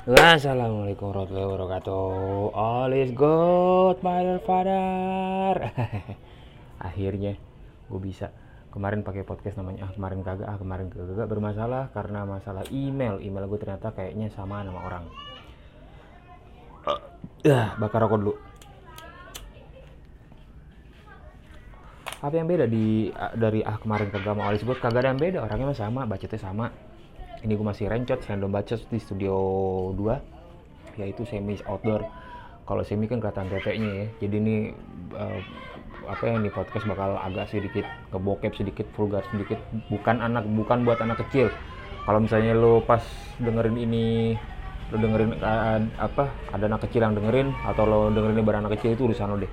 Assalamualaikum warahmatullahi wabarakatuh. All is good, my father. Akhirnya gue bisa. Kemarin pakai podcast namanya ah kemarin kagak ah kemarin kagak bermasalah karena masalah email. Email gue ternyata kayaknya sama nama orang. Ah, bakar rokok dulu. Apa yang beda di dari ah kemarin kagak mau all is good kagak ada yang beda. Orangnya sama, bacotnya sama ini gue masih rencot random baca di studio 2 yaitu semi outdoor. Kalau semi kan kelihatan teteknya ya. Jadi ini uh, apa yang di podcast bakal agak sedikit ngebokep sedikit vulgar sedikit bukan anak bukan buat anak kecil. Kalau misalnya lo pas dengerin ini lo dengerin uh, apa ada anak kecil yang dengerin atau lo dengerin ini anak kecil itu urusan lo deh.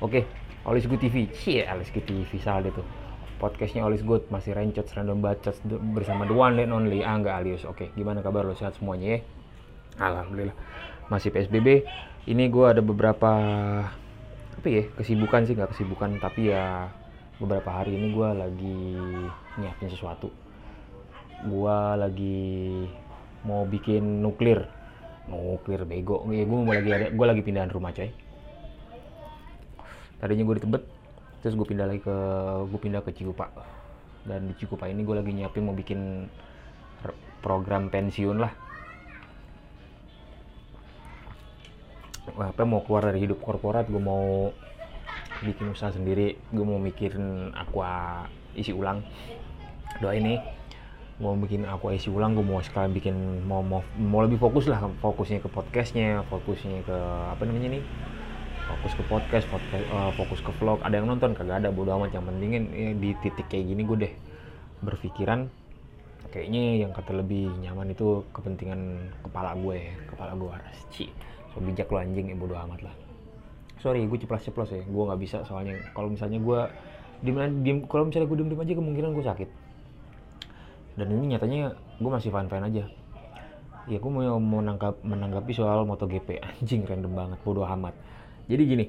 Oke okay. Olis TV, cie Olis TV salah deh tuh podcastnya Always Good masih rencot random bacot bersama the one and only Angga Alius. Oke gimana kabar lo? Sehat semuanya ya? Alhamdulillah. Masih PSBB ini gue ada beberapa apa ya kesibukan sih nggak kesibukan tapi ya beberapa hari ini gue lagi nyiapin sesuatu. Gue lagi mau bikin nuklir. Nuklir bego. Ya gue lagi ada gue lagi pindahan rumah coy. Tadinya gue di Tebet terus gue pindah lagi ke gue pindah ke Cikupa. Dan di Cikupa ini gue lagi nyiapin mau bikin program pensiun lah. Apa mau keluar dari hidup korporat gue mau bikin usaha sendiri. Gue mau mikirin aqua isi ulang. Doa ini mau bikin aqua isi ulang gue mau sekalian bikin mau mau mau lebih fokus lah fokusnya ke podcastnya fokusnya ke apa namanya nih fokus ke podcast, podcast uh, fokus ke vlog. Ada yang nonton? Kagak ada bodo amat. Yang pentingin ya, di titik kayak gini gue deh berpikiran. Kayaknya yang kata lebih nyaman itu kepentingan kepala gue kepala gue harus ci so bijak lo anjing ya bodo amat lah. Sorry gue ceplos ceplos ya. Gue nggak bisa soalnya kalau misalnya gue di diem kalau misalnya gue diem diem aja kemungkinan gue sakit. Dan ini nyatanya gue masih fine fine aja. Ya gue mau menangkap menanggapi soal MotoGP. Anjing random banget bodo amat jadi gini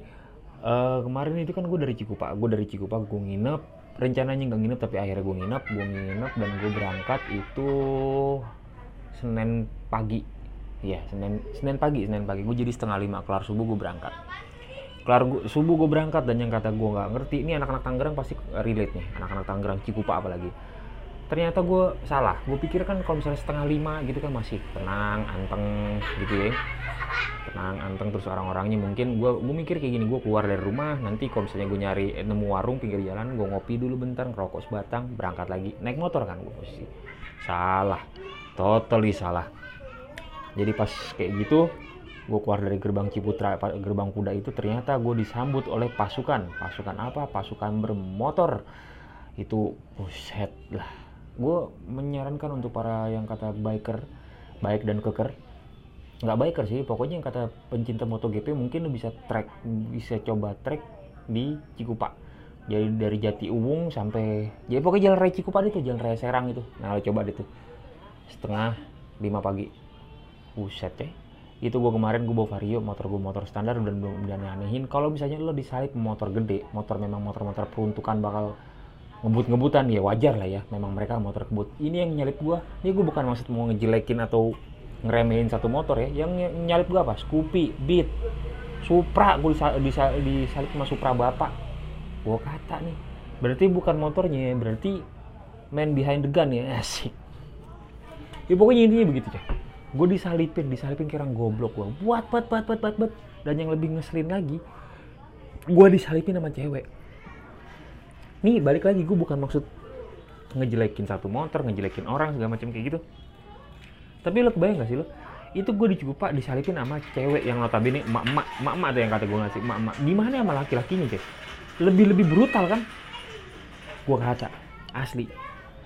uh, kemarin itu kan gue dari Cikupa gue dari Cikupa gue nginep. Rencananya nggak nginep tapi akhirnya gue nginep gue nginep dan gue berangkat itu Senin pagi. Ya Senin Senin pagi Senin pagi. Gue jadi setengah lima kelar subuh gue berangkat. Kelar gua, subuh gue berangkat dan yang kata gue nggak ngerti ini anak-anak Tangerang pasti relate nih anak-anak Tangerang Cikupa apalagi ternyata gue salah. Gue pikir kan kalau misalnya setengah lima gitu kan masih tenang anteng gitu ya. Tenang anteng terus orang-orangnya mungkin gue gue mikir kayak gini gue keluar dari rumah nanti kalau misalnya gue nyari eh, nemu warung pinggir jalan gue ngopi dulu bentar ngerokok sebatang berangkat lagi. Naik motor kan gue posisi. Salah. Totally salah. Jadi pas kayak gitu gue keluar dari gerbang Ciputra gerbang kuda itu ternyata gue disambut oleh pasukan. Pasukan apa? Pasukan bermotor. Itu buset lah gue menyarankan untuk para yang kata biker baik dan keker. Nggak biker sih pokoknya yang kata pencinta MotoGP mungkin lo bisa trek bisa coba trek di Cikupa. Jadi dari Jati Uwung sampai jadi pokoknya jalan raya Cikupa itu jalan raya Serang itu. Nah lo coba itu setengah lima pagi. Buset ya itu gue kemarin gue bawa vario motor gue motor standar dan dan anehin kalau misalnya lo disalip motor gede motor memang motor-motor peruntukan bakal ngebut-ngebutan ya wajar lah ya memang mereka motor kebut. Ini yang nyalip gue ini gue bukan maksud mau ngejelekin atau ngeremehin satu motor ya. Yang nyalip gue apa? Scoopy Beat Supra gue disal disalip sama Supra bapak. Gue kata nih berarti bukan motornya berarti man behind the gun ya asik. Ya pokoknya intinya begitu ya gue disalipin disalipin kira goblok gue buat buat buat buat buat buat. Dan yang lebih ngeselin lagi gue disalipin sama cewek nih balik lagi gue bukan maksud ngejelekin satu motor ngejelekin orang segala macam kayak gitu. Tapi lo kebayang gak sih lo itu gue di Cikupa disalipin sama cewek yang notabene emak emak emak emak tuh yang kata gue ngasih emak emak gimana sama laki-lakinya cek? Lebih lebih brutal kan? Gue kata asli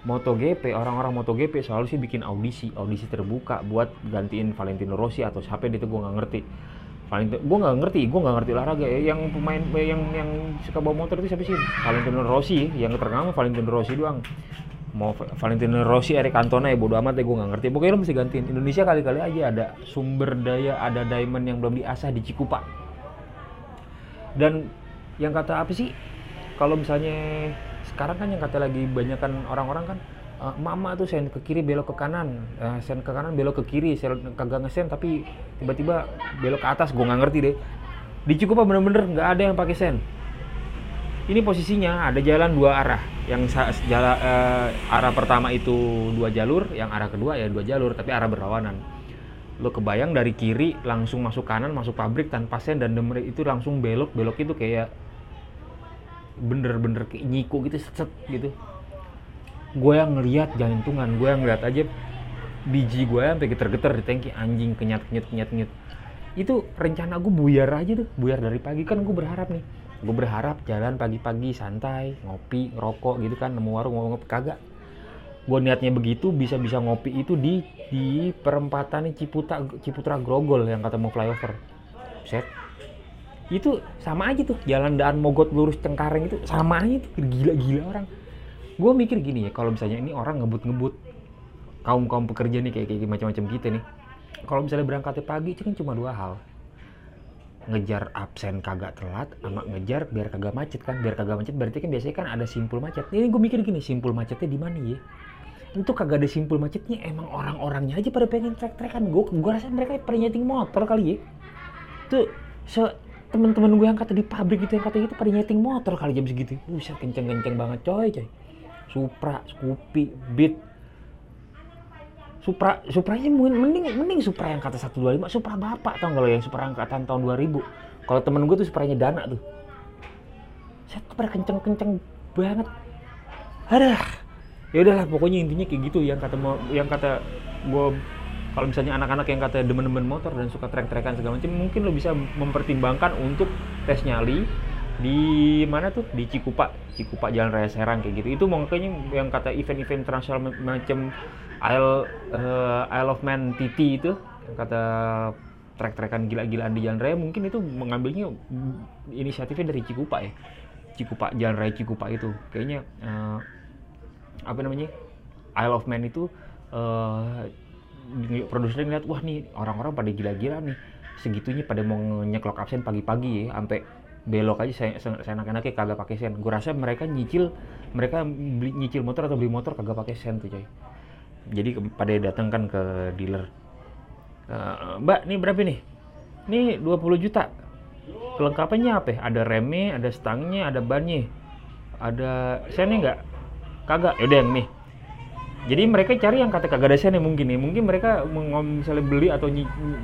MotoGP orang-orang MotoGP selalu sih bikin audisi. Audisi terbuka buat gantiin Valentino Rossi atau siapa itu gue nggak ngerti Valentino gue nggak ngerti gue nggak ngerti olahraga ya yang pemain yang yang suka bawa motor itu siapa sih Valentino Rossi yang terkenal Valentino Rossi doang mau Valentino Rossi, Eric Cantona ya bodo amat ya gue nggak ngerti. Pokoknya lo mesti gantiin. Indonesia kali-kali aja ada sumber daya, ada diamond yang belum diasah di Cikupa. Dan yang kata apa sih? Kalau misalnya sekarang kan yang kata lagi banyak kan orang-orang kan uh, mama tuh sen ke kiri belok ke kanan. Uh, sen ke kanan belok ke kiri. Sen kagak ngesen tapi tiba-tiba belok ke atas. Gue nggak ngerti deh. Di Cikupa bener-bener nggak ada yang pakai sen ini posisinya ada jalan dua arah. Yang jalan uh, arah pertama itu dua jalur yang arah kedua ya dua jalur tapi arah berlawanan. Lo kebayang dari kiri langsung masuk kanan masuk pabrik tanpa sen dan demer itu langsung belok. Belok itu kayak bener-bener kayak nyiku gitu set gitu gue yang ngeliat jantungan gue yang ngeliat aja biji gue sampai geter-geter di tangki anjing kenyat kenyat kenyat kenyat. Itu rencana gue buyar aja tuh buyar dari pagi. Kan gue berharap nih gue berharap jalan pagi-pagi santai ngopi rokok gitu kan nemu warung ngomong kagak. Gue niatnya begitu bisa bisa ngopi itu di di perempatan Ciputa Ciputra Grogol yang kata mau flyover. Set. Itu sama aja tuh jalan daan mogot lurus cengkareng itu sama aja tuh. Gila-gila orang gue mikir gini ya kalau misalnya ini orang ngebut-ngebut kaum kaum pekerja nih kayak kayak macam-macam kita nih. Kalau misalnya berangkatnya pagi itu kan cuma dua hal. Ngejar absen kagak telat sama ngejar biar kagak macet kan. Biar kagak macet berarti kan biasanya kan ada simpul macet. Ini gue mikir gini simpul macetnya di mana ya? Itu kagak ada simpul macetnya emang orang-orangnya aja pada pengen trek-trekan. Gue gue rasa mereka pada nyeting motor kali ya. Tuh se teman-teman gue yang kata di pabrik gitu yang kata gitu pada nyeting motor kali jam segitu. Buset kenceng-kenceng banget coy coy Supra, Scoopy, Beat Supra, Supranya mending mending Supra yang kata 125, Supra bapak tau kalau yang Supra angkatan tahun 2000. Kalau temen gue tuh Supranya Dana tuh. Saya tuh pada kenceng-kenceng banget. Ada. Ya udahlah pokoknya intinya kayak gitu yang kata yang kata gue kalau misalnya anak-anak yang kata demen-demen motor dan suka trek-trekan segala macam mungkin lo bisa mempertimbangkan untuk tes nyali di mana tuh? Di Cikupa. Cikupa Jalan Raya Serang kayak gitu. Itu makanya yang kata event-event internasional macam Isle uh, Isle of Man TT itu yang kata trek-trekan gila-gilaan di Jalan Raya mungkin itu mengambilnya inisiatifnya dari Cikupa ya. Cikupa Jalan Raya Cikupa itu. Kayaknya uh, apa namanya? Isle of Man itu uh, produsernya ngeliat wah nih orang-orang pada gila-gila nih. Segitunya pada mau nyeklok absen pagi-pagi ya sampai belok aja saya saya enak-enaknya kagak pakai sen. Gue rasa mereka nyicil mereka beli nyicil motor atau beli motor kagak pakai sen tuh coy. Jadi pada datang kan ke dealer. Uh, mbak ini berapa nih? Ini 20 juta. Kelengkapannya apa ya? ada remnya ada stangnya ada bannya. Ada sennya nggak? Kagak. Yaudah yang nih jadi mereka cari yang kata kagak ada sen mungkin nih mungkin mereka misalnya beli atau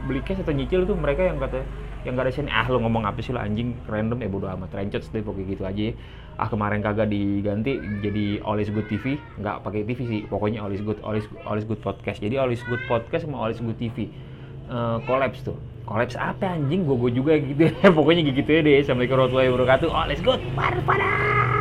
beli cash atau nyicil tuh mereka yang kata yang gak ada sini ah lo ngomong apa sih lo anjing? Random ya bodo amat. Rencet deh pokoknya gitu aja. Ah kemarin kagak diganti jadi Always Good TV nggak pakai TV sih pokoknya Always Good Always, Always Good Podcast. Jadi Always Good Podcast sama Always Good TV uh, eh, collapse tuh. Collapse apa anjing? Gue juga gitu ya. Pokoknya gitu ya deh. Assalamualaikum warahmatullahi wabarakatuh. Always Good pada